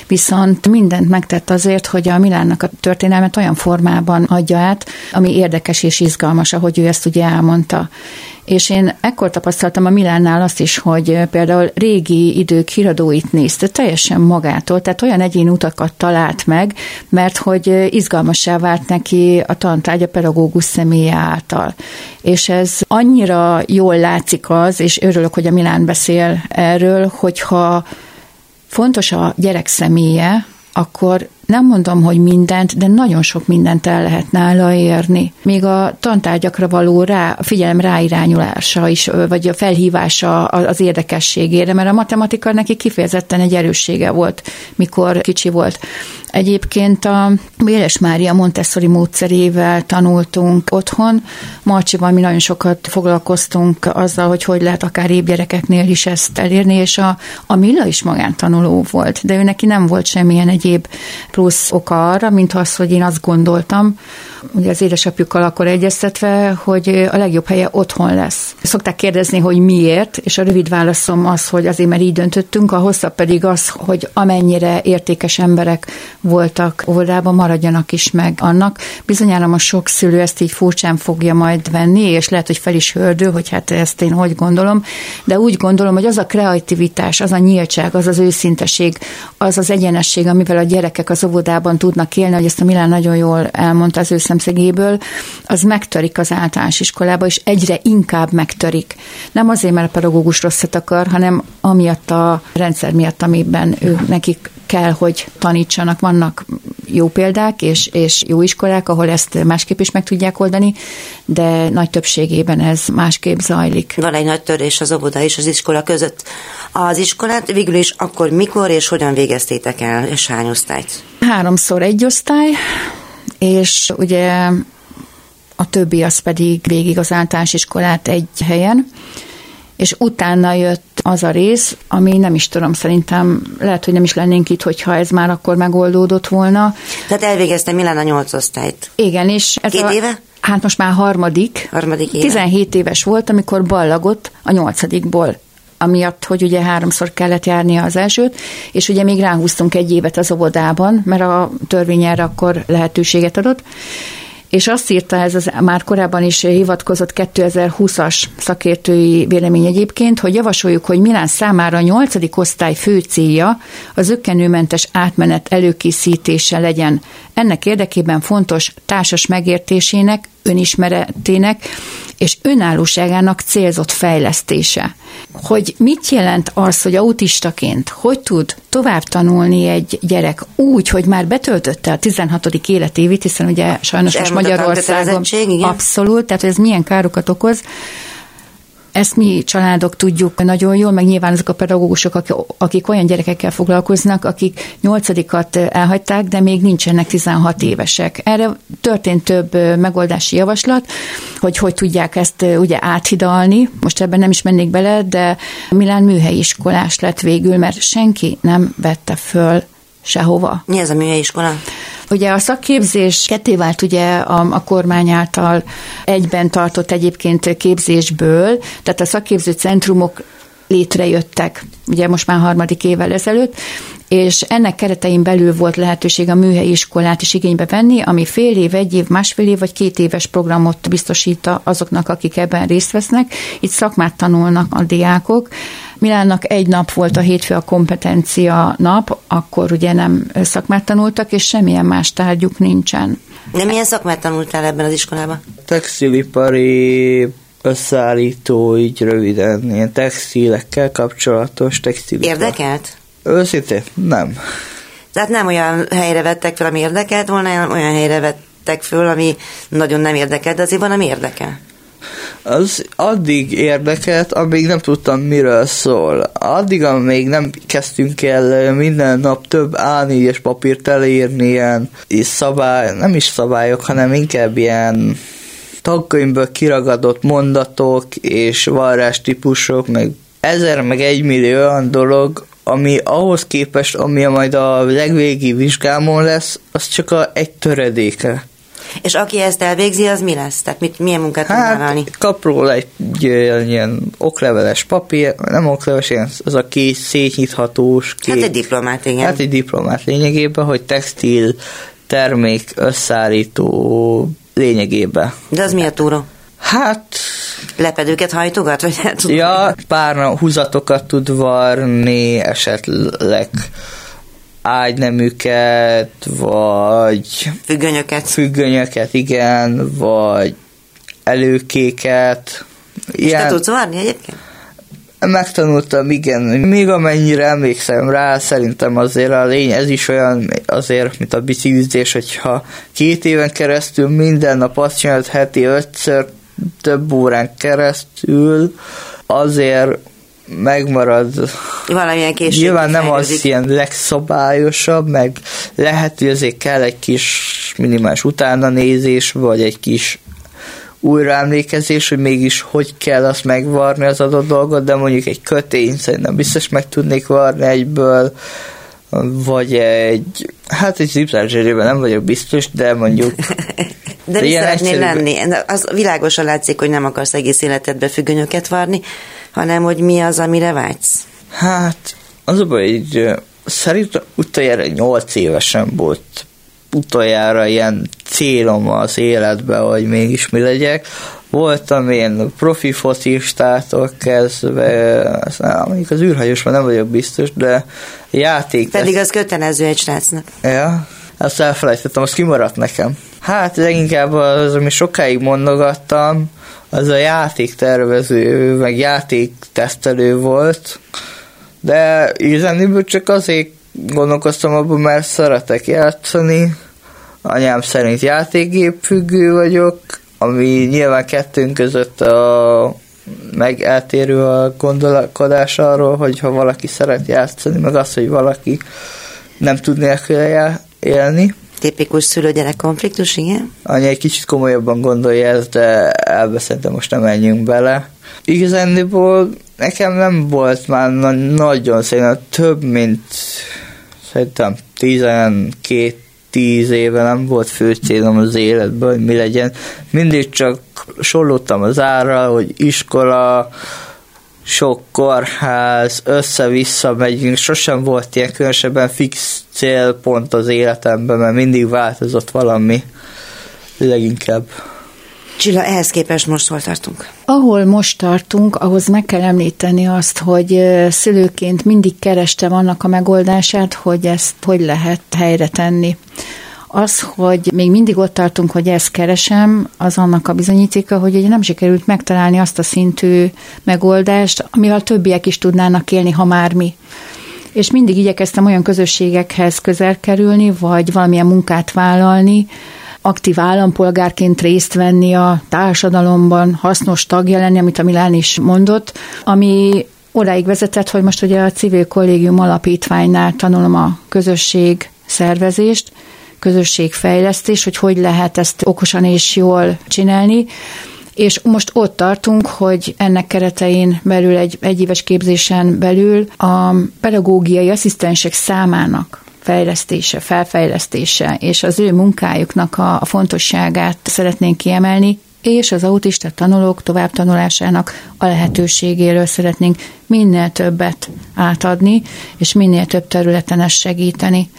viszont mindent megtett azért, hogy a Milánnak a történelmet olyan formában adja át, ami érdekes és izgalmas, ahogy ő ezt ugye elmondta. És én ekkor tapasztaltam a Milánnál azt is, hogy például régi idők híradóit nézte teljesen magától, tehát olyan egyéni utakat talált meg, mert hogy izgalmassá vált neki a tantárgy a pedagógus személye által. És ez annyira jól látszik az, és örülök, hogy a Milán beszél erről, hogyha fontos a gyerek személye, akkor nem mondom, hogy mindent, de nagyon sok mindent el lehet nála érni. Még a tantárgyakra való rá, figyelem ráirányulása is, vagy a felhívása az érdekességére, mert a matematika neki kifejezetten egy erőssége volt, mikor kicsi volt. Egyébként a Béles Mária Montessori módszerével tanultunk otthon. Marcsival mi nagyon sokat foglalkoztunk azzal, hogy hogy lehet akár épp gyerekeknél is ezt elérni, és a, a Milla is magántanuló volt, de ő neki nem volt semmilyen egyéb plusz oka arra, mint az, hogy én azt gondoltam, ugye az édesapjukkal akkor egyeztetve, hogy a legjobb helye otthon lesz. Szokták kérdezni, hogy miért, és a rövid válaszom az, hogy azért, mert így döntöttünk, a hosszabb pedig az, hogy amennyire értékes emberek voltak óvodában, maradjanak is meg annak. Bizonyára most sok szülő ezt így furcsán fogja majd venni, és lehet, hogy fel is hördő, hogy hát ezt én hogy gondolom, de úgy gondolom, hogy az a kreativitás, az a nyíltság, az az őszinteség, az az egyenesség, amivel a gyerekek az óvodában tudnak élni, hogy ezt a Milán nagyon jól elmondta az ő szemszegéből, az megtörik az általános iskolába, és egyre inkább megtörik. Nem azért, mert a pedagógus rosszat akar, hanem amiatt a rendszer miatt, amiben ő nekik kell, hogy tanítsanak. Vannak jó példák és, és jó iskolák, ahol ezt másképp is meg tudják oldani, de nagy többségében ez másképp zajlik. Van egy nagy törés az óvoda és az iskola között. Az iskolát végül is akkor mikor és hogyan végeztétek el, és hány osztályt? Háromszor egy osztály, és ugye a többi az pedig végig az általános iskolát egy helyen, és utána jött az a rész, ami nem is tudom, szerintem lehet, hogy nem is lennénk itt, hogyha ez már akkor megoldódott volna. Tehát elvégeztem Milán a nyolc osztályt. Igen, és ez Két a, éve? Hát most már harmadik. Harmadik éve. 17 éves volt, amikor ballagott a nyolcadikból amiatt, hogy ugye háromszor kellett járnia az elsőt, és ugye még ráhúztunk egy évet az óvodában, mert a törvény erre akkor lehetőséget adott, és azt írta ez az már korábban is hivatkozott 2020-as szakértői vélemény egyébként, hogy javasoljuk, hogy Milán számára a nyolcadik osztály fő célja az ökkenőmentes átmenet előkészítése legyen. Ennek érdekében fontos társas megértésének, önismeretének és önállóságának célzott fejlesztése. Hogy mit jelent az, hogy autistaként hogy tud tovább tanulni egy gyerek úgy, hogy már betöltötte a 16. életévét, hiszen ugye sajnos most Magyarországon abszolút, tehát hogy ez milyen károkat okoz, ezt mi családok tudjuk nagyon jól, meg nyilván azok a pedagógusok, akik olyan gyerekekkel foglalkoznak, akik nyolcadikat elhagyták, de még nincsenek 16 évesek. Erre történt több megoldási javaslat, hogy hogy tudják ezt ugye áthidalni. Most ebben nem is mennék bele, de Milán műhelyi iskolás lett végül, mert senki nem vette föl sehova. Mi ez a műhelyi iskola? Ugye a szakképzés ketté vált ugye a, a kormány által egyben tartott egyébként képzésből, tehát a szakképző centrumok létrejöttek, ugye most már harmadik évvel ezelőtt, és ennek keretein belül volt lehetőség a műhelyi iskolát is igénybe venni, ami fél év, egy év, másfél év vagy két éves programot biztosít azoknak, akik ebben részt vesznek. Itt szakmát tanulnak a diákok. Milánnak egy nap volt a hétfő a kompetencia nap, akkor ugye nem szakmát tanultak, és semmilyen más tárgyuk nincsen. De milyen szakmát tanultál ebben az iskolában? Textilipari összeállító, így röviden, ilyen textilekkel kapcsolatos textilipar. Érdekelt? Őszintén, nem. Tehát nem olyan helyre vettek fel, ami érdekelt volna, hanem olyan helyre vettek föl, ami nagyon nem érdekelt, de azért van, ami érdekel. Az addig érdekelt, amíg nem tudtam, miről szól. Addig, amíg nem kezdtünk el minden nap több A4-es papírt elírni, ilyen és szabály, nem is szabályok, hanem inkább ilyen tagkönyvből kiragadott mondatok és varrás típusok, meg ezer, meg egy millió olyan dolog, ami ahhoz képest, ami majd a legvégi vizsgámon lesz, az csak a egy töredéke. És aki ezt elvégzi, az mi lesz? Tehát mit, milyen munkát hát, tud válni? kap róla egy, egy ilyen okleveles papír, nem okleveles, ilyen, az a kész szétnyithatós. Kék, hát egy diplomát, igen. Hát egy diplomát lényegében, hogy textil termék összeállító lényegében. De az mi a túró? Hát... Lepedőket hajtogat, vagy hát Ja, pár húzatokat tud varni, esetleg ágyneműket, vagy... Függönyöket. Függönyöket, igen, vagy előkéket. És Ilyen... te tudsz varni egyébként? Megtanultam, igen. Még amennyire emlékszem rá, szerintem azért a lény, ez is olyan azért, mint a biciklizés, hogyha két éven keresztül minden nap azt csinált heti ötször több órán keresztül, azért megmarad. Valamilyen később. Nyilván nem fejlődik. az ilyen legszabályosabb, meg lehet, hogy azért kell egy kis minimális utána nézés, vagy egy kis újraemlékezés, hogy mégis hogy kell azt megvarni az adott dolgot, de mondjuk egy kötény szerintem biztos meg tudnék varni egyből, vagy egy, hát egy zipzárzsérében nem vagyok biztos, de mondjuk De, De mi szeretnél lenni? Az világosan látszik, hogy nem akarsz egész életedbe függönyöket varni, hanem hogy mi az, amire vágysz. Hát, az a baj, hogy szerintem utoljára 8 évesen volt utoljára ilyen célom az életben, hogy mégis mi legyek. Voltam én profi focistától kezdve, mondjuk az űrhajósban nem vagyok biztos, de játék... Pedig az kötelező egy srácnak. Ja, azt elfelejtettem, az kimaradt nekem. Hát leginkább az, ami sokáig mondogattam, az a játéktervező, meg játéktesztelő volt, de igazából csak azért gondolkoztam abban, mert szeretek játszani. Anyám szerint játékgép függő vagyok, ami nyilván kettőnk között a meg eltérő a gondolkodás arról, hogy ha valaki szeret játszani, meg az, hogy valaki nem tud nélküle élni. Tipikus szülő-gyerek konfliktus, igen? Anya egy kicsit komolyabban gondolja ezt, de ebbe szerintem most nem menjünk bele. Igazándiból nekem nem volt már nagyon szerintem több, mint szerintem 12 tíz éve nem volt fő célom az életben, hogy mi legyen. Mindig csak soroltam az ára, hogy iskola, sok kórház, össze-vissza megyünk, sosem volt ilyen különösebben fix célpont az életemben, mert mindig változott valami leginkább. Csilla, ehhez képest most hol tartunk? Ahol most tartunk, ahhoz meg kell említeni azt, hogy szülőként mindig kerestem annak a megoldását, hogy ezt hogy lehet helyre tenni. Az, hogy még mindig ott tartunk, hogy ezt keresem, az annak a bizonyítéka, hogy ugye nem sikerült megtalálni azt a szintű megoldást, amivel többiek is tudnának élni, ha már mi és mindig igyekeztem olyan közösségekhez közel kerülni, vagy valamilyen munkát vállalni, aktív állampolgárként részt venni a társadalomban, hasznos tagja lenni, amit a Milán is mondott, ami odáig vezetett, hogy most ugye a civil kollégium alapítványnál tanulom a közösség szervezést, közösségfejlesztés, hogy hogy lehet ezt okosan és jól csinálni, és most ott tartunk, hogy ennek keretein belül egy egyéves képzésen belül a pedagógiai asszisztensek számának fejlesztése, felfejlesztése és az ő munkájuknak a, a fontosságát szeretnénk kiemelni, és az autista tanulók továbbtanulásának a lehetőségéről szeretnénk minél többet átadni, és minél több területen ezt segíteni.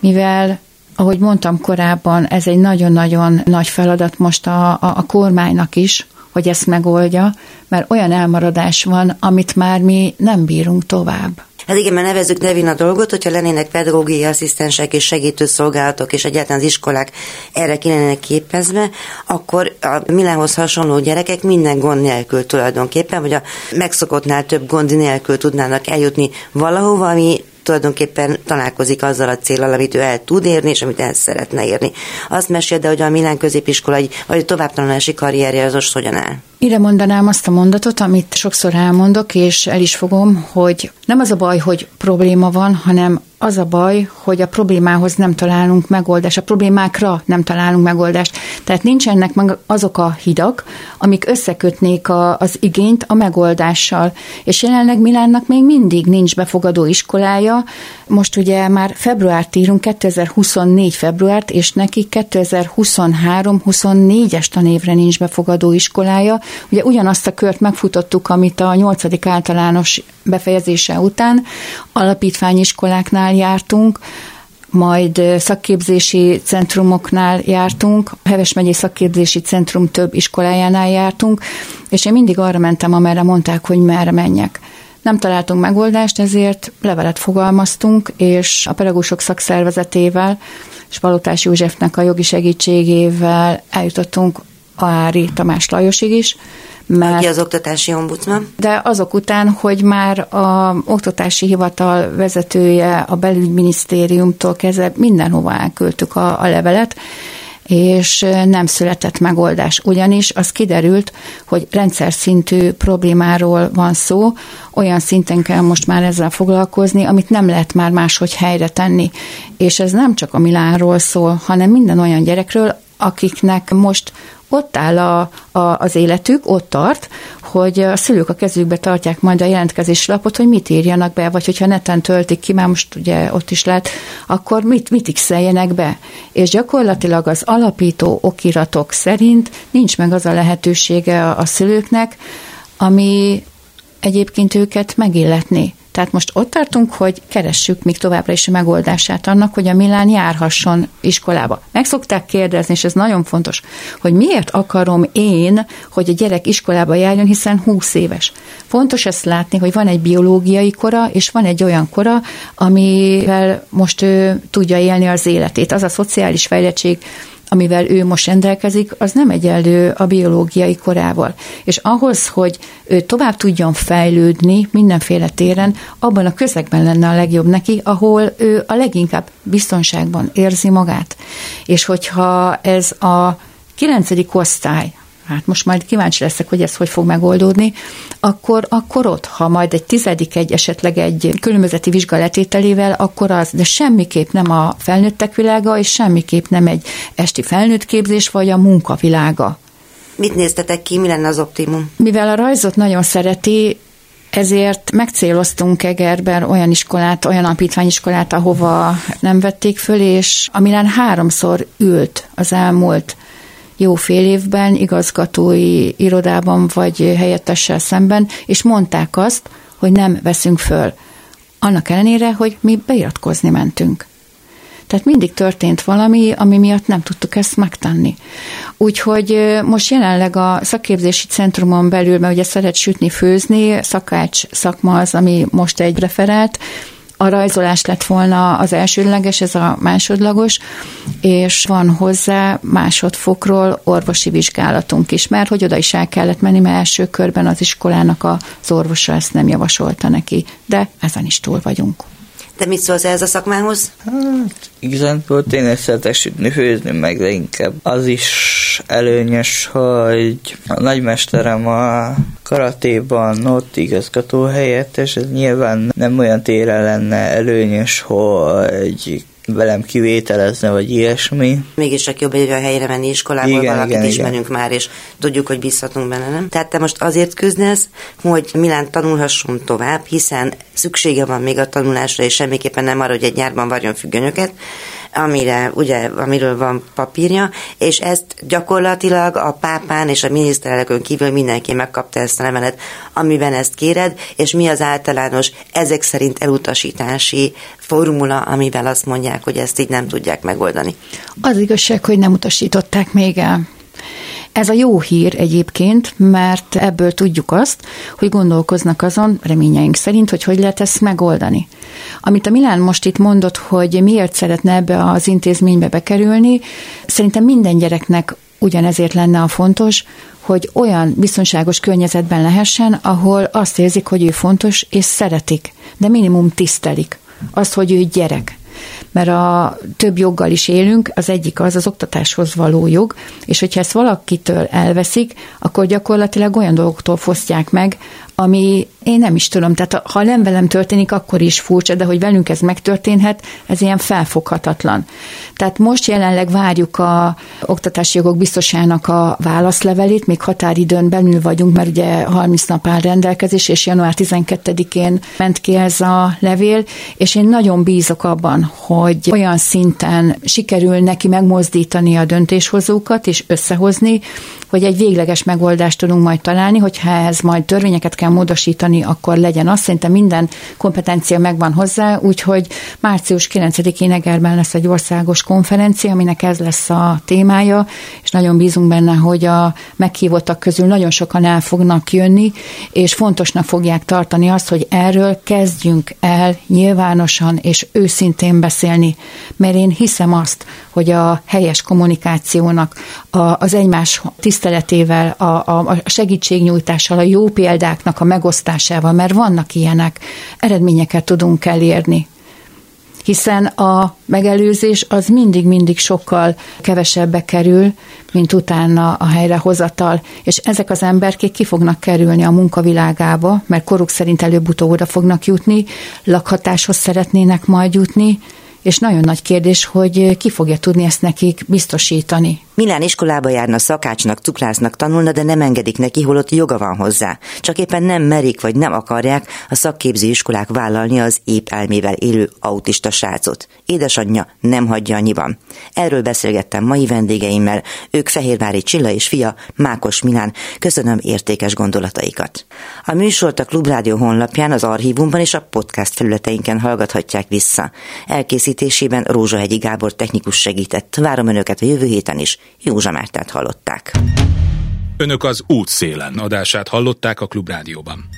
Mivel ahogy mondtam korábban, ez egy nagyon-nagyon nagy feladat most a, a, a kormánynak is, hogy ezt megoldja, mert olyan elmaradás van, amit már mi nem bírunk tovább. Hát igen, mert nevezzük nevén a dolgot, hogyha lennének pedagógiai asszisztensek és segítőszolgálatok, és egyáltalán az iskolák erre kéne képezve, akkor a Milánhoz hasonló gyerekek minden gond nélkül tulajdonképpen, vagy a megszokottnál több gond nélkül tudnának eljutni valahova, ami tulajdonképpen találkozik azzal a célral, amit ő el tud érni, és amit el szeretne érni. Azt mesélte, hogy a Milán középiskola, vagy a továbbtanulási karrierje az most hogyan áll? Ide mondanám azt a mondatot, amit sokszor elmondok, és el is fogom, hogy nem az a baj, hogy probléma van, hanem az a baj, hogy a problémához nem találunk megoldást, a problémákra nem találunk megoldást. Tehát nincsenek meg azok a hidak, amik összekötnék a, az igényt a megoldással. És jelenleg Milánnak még mindig nincs befogadó iskolája. Most ugye már februárt írunk, 2024 februárt, és neki 2023-24-es tanévre nincs befogadó iskolája. Ugye ugyanazt a kört megfutottuk, amit a 8. általános befejezése után alapítványiskoláknál jártunk, majd szakképzési centrumoknál jártunk, Heves megyei szakképzési centrum több iskolájánál jártunk, és én mindig arra mentem, amerre mondták, hogy merre menjek. Nem találtunk megoldást, ezért levelet fogalmaztunk, és a pedagógusok szakszervezetével és Palotás Józsefnek a jogi segítségével eljutottunk Ári Tamás Lajosig is, mert, Aki az oktatási ombudsman. De azok után, hogy már a oktatási hivatal vezetője a belügyminisztériumtól kezdve mindenhova elküldtük a, a levelet, és nem született megoldás. Ugyanis az kiderült, hogy rendszer szintű problémáról van szó, olyan szinten kell most már ezzel foglalkozni, amit nem lehet már máshogy helyre tenni. És ez nem csak a Milánról szól, hanem minden olyan gyerekről, akiknek most ott áll a, a, az életük, ott tart, hogy a szülők a kezükbe tartják majd a jelentkezés lapot, hogy mit írjanak be, vagy hogyha neten töltik ki, már most ugye ott is lehet, akkor mit, mit x be. És gyakorlatilag az alapító okiratok szerint nincs meg az a lehetősége a, a szülőknek, ami egyébként őket megilletni. Tehát most ott tartunk, hogy keressük még továbbra is a megoldását annak, hogy a Milán járhasson iskolába. Meg szokták kérdezni, és ez nagyon fontos, hogy miért akarom én, hogy a gyerek iskolába járjon, hiszen 20 éves. Fontos ezt látni, hogy van egy biológiai kora, és van egy olyan kora, amivel most ő tudja élni az életét. Az a szociális fejlettség, amivel ő most rendelkezik, az nem egyenlő a biológiai korával. És ahhoz, hogy ő tovább tudjon fejlődni mindenféle téren, abban a közegben lenne a legjobb neki, ahol ő a leginkább biztonságban érzi magát. És hogyha ez a kilencedik osztály, hát most majd kíváncsi leszek, hogy ez hogy fog megoldódni, akkor, akkor ott, ha majd egy tizedik egy esetleg egy különbözeti vizsgaletételével, akkor az, de semmiképp nem a felnőttek világa, és semmiképp nem egy esti felnőtt képzés, vagy a munkavilága. Mit néztetek ki, mi lenne az optimum? Mivel a rajzot nagyon szereti, ezért megcéloztunk Egerben olyan iskolát, olyan alapítványiskolát, ahova nem vették föl, és Amilán háromszor ült az elmúlt jó fél évben igazgatói irodában vagy helyettessel szemben, és mondták azt, hogy nem veszünk föl. Annak ellenére, hogy mi beiratkozni mentünk. Tehát mindig történt valami, ami miatt nem tudtuk ezt megtenni. Úgyhogy most jelenleg a szakképzési centrumon belül, mert ugye szeret sütni, főzni, szakács szakma az, ami most egy referált, a rajzolás lett volna az elsődleges, ez a másodlagos, és van hozzá másodfokról orvosi vizsgálatunk is, mert hogy oda is el kellett menni, mert első körben az iskolának az orvosa ezt nem javasolta neki, de ezen is túl vagyunk. De mit szólsz ez a szakmához? Hát, igazából tényleg szeretek sütni, főzni, meg de inkább az is előnyös, hogy a nagymesterem a karatéban ott igazgató helyettes, ez nyilván nem olyan téren lenne előnyös, hogy velem kivételezne, vagy ilyesmi. Mégis csak jobb egy olyan helyre menni iskolából, igen, valakit igen, ismerünk igen. már, és tudjuk, hogy bízhatunk benne, nem? Tehát te most azért küzdesz, hogy Milán tanulhasson tovább, hiszen szüksége van még a tanulásra, és semmiképpen nem arra, hogy egy nyárban varjon függönyöket, amire, ugye, amiről van papírja, és ezt gyakorlatilag a pápán és a miniszterelnökön kívül mindenki megkapta ezt a levelet, amiben ezt kéred, és mi az általános ezek szerint elutasítási formula, amivel azt mondják, hogy ezt így nem tudják megoldani. Az igazság, hogy nem utasították még el. Ez a jó hír egyébként, mert ebből tudjuk azt, hogy gondolkoznak azon, reményeink szerint, hogy hogy lehet ezt megoldani. Amit a Milán most itt mondott, hogy miért szeretne ebbe az intézménybe bekerülni, szerintem minden gyereknek ugyanezért lenne a fontos, hogy olyan biztonságos környezetben lehessen, ahol azt érzik, hogy ő fontos, és szeretik, de minimum tisztelik. Azt, hogy ő gyerek mert a több joggal is élünk, az egyik az az oktatáshoz való jog, és hogyha ezt valakitől elveszik, akkor gyakorlatilag olyan dolgoktól fosztják meg, ami én nem is tudom, tehát ha nem velem történik, akkor is furcsa, de hogy velünk ez megtörténhet, ez ilyen felfoghatatlan. Tehát most jelenleg várjuk a oktatási jogok biztosának a válaszlevelét, még határidőn belül vagyunk, mert ugye 30 nap áll rendelkezés, és január 12-én ment ki ez a levél, és én nagyon bízok abban, hogy olyan szinten sikerül neki megmozdítani a döntéshozókat, és összehozni, hogy egy végleges megoldást tudunk majd találni, hogyha ez majd törvényeket kell módosítani, akkor legyen az. Szerintem minden kompetencia megvan hozzá, úgyhogy március 9-én Egerben lesz egy országos konferencia, aminek ez lesz a témája, nagyon bízunk benne, hogy a meghívottak közül nagyon sokan el fognak jönni, és fontosnak fogják tartani azt, hogy erről kezdjünk el nyilvánosan és őszintén beszélni, mert én hiszem azt, hogy a helyes kommunikációnak, az egymás tiszteletével, a, a segítségnyújtással, a jó példáknak a megosztásával, mert vannak ilyenek, eredményeket tudunk elérni hiszen a megelőzés az mindig-mindig sokkal kevesebbe kerül, mint utána a helyrehozatal, és ezek az emberkék ki fognak kerülni a munkavilágába, mert koruk szerint előbb-utóbb oda fognak jutni, lakhatáshoz szeretnének majd jutni, és nagyon nagy kérdés, hogy ki fogja tudni ezt nekik biztosítani. Milán iskolába járna, szakácsnak, cukrásznak tanulna, de nem engedik neki, holott joga van hozzá. Csak éppen nem merik vagy nem akarják a szakképző iskolák vállalni az épp elmével élő autista srácot. Édesanyja nem hagyja annyiban. Erről beszélgettem mai vendégeimmel, ők Fehérvári Csilla és fia, Mákos Milán. Köszönöm értékes gondolataikat. A műsort a Klubrádió honlapján, az archívumban és a podcast felületeinken hallgathatják vissza. Elkészítésében Rózsahegyi Gábor technikus segített. Várom önöket a jövő héten is. Józsa Mártát hallották. Önök az útszélen adását hallották a Klubrádióban.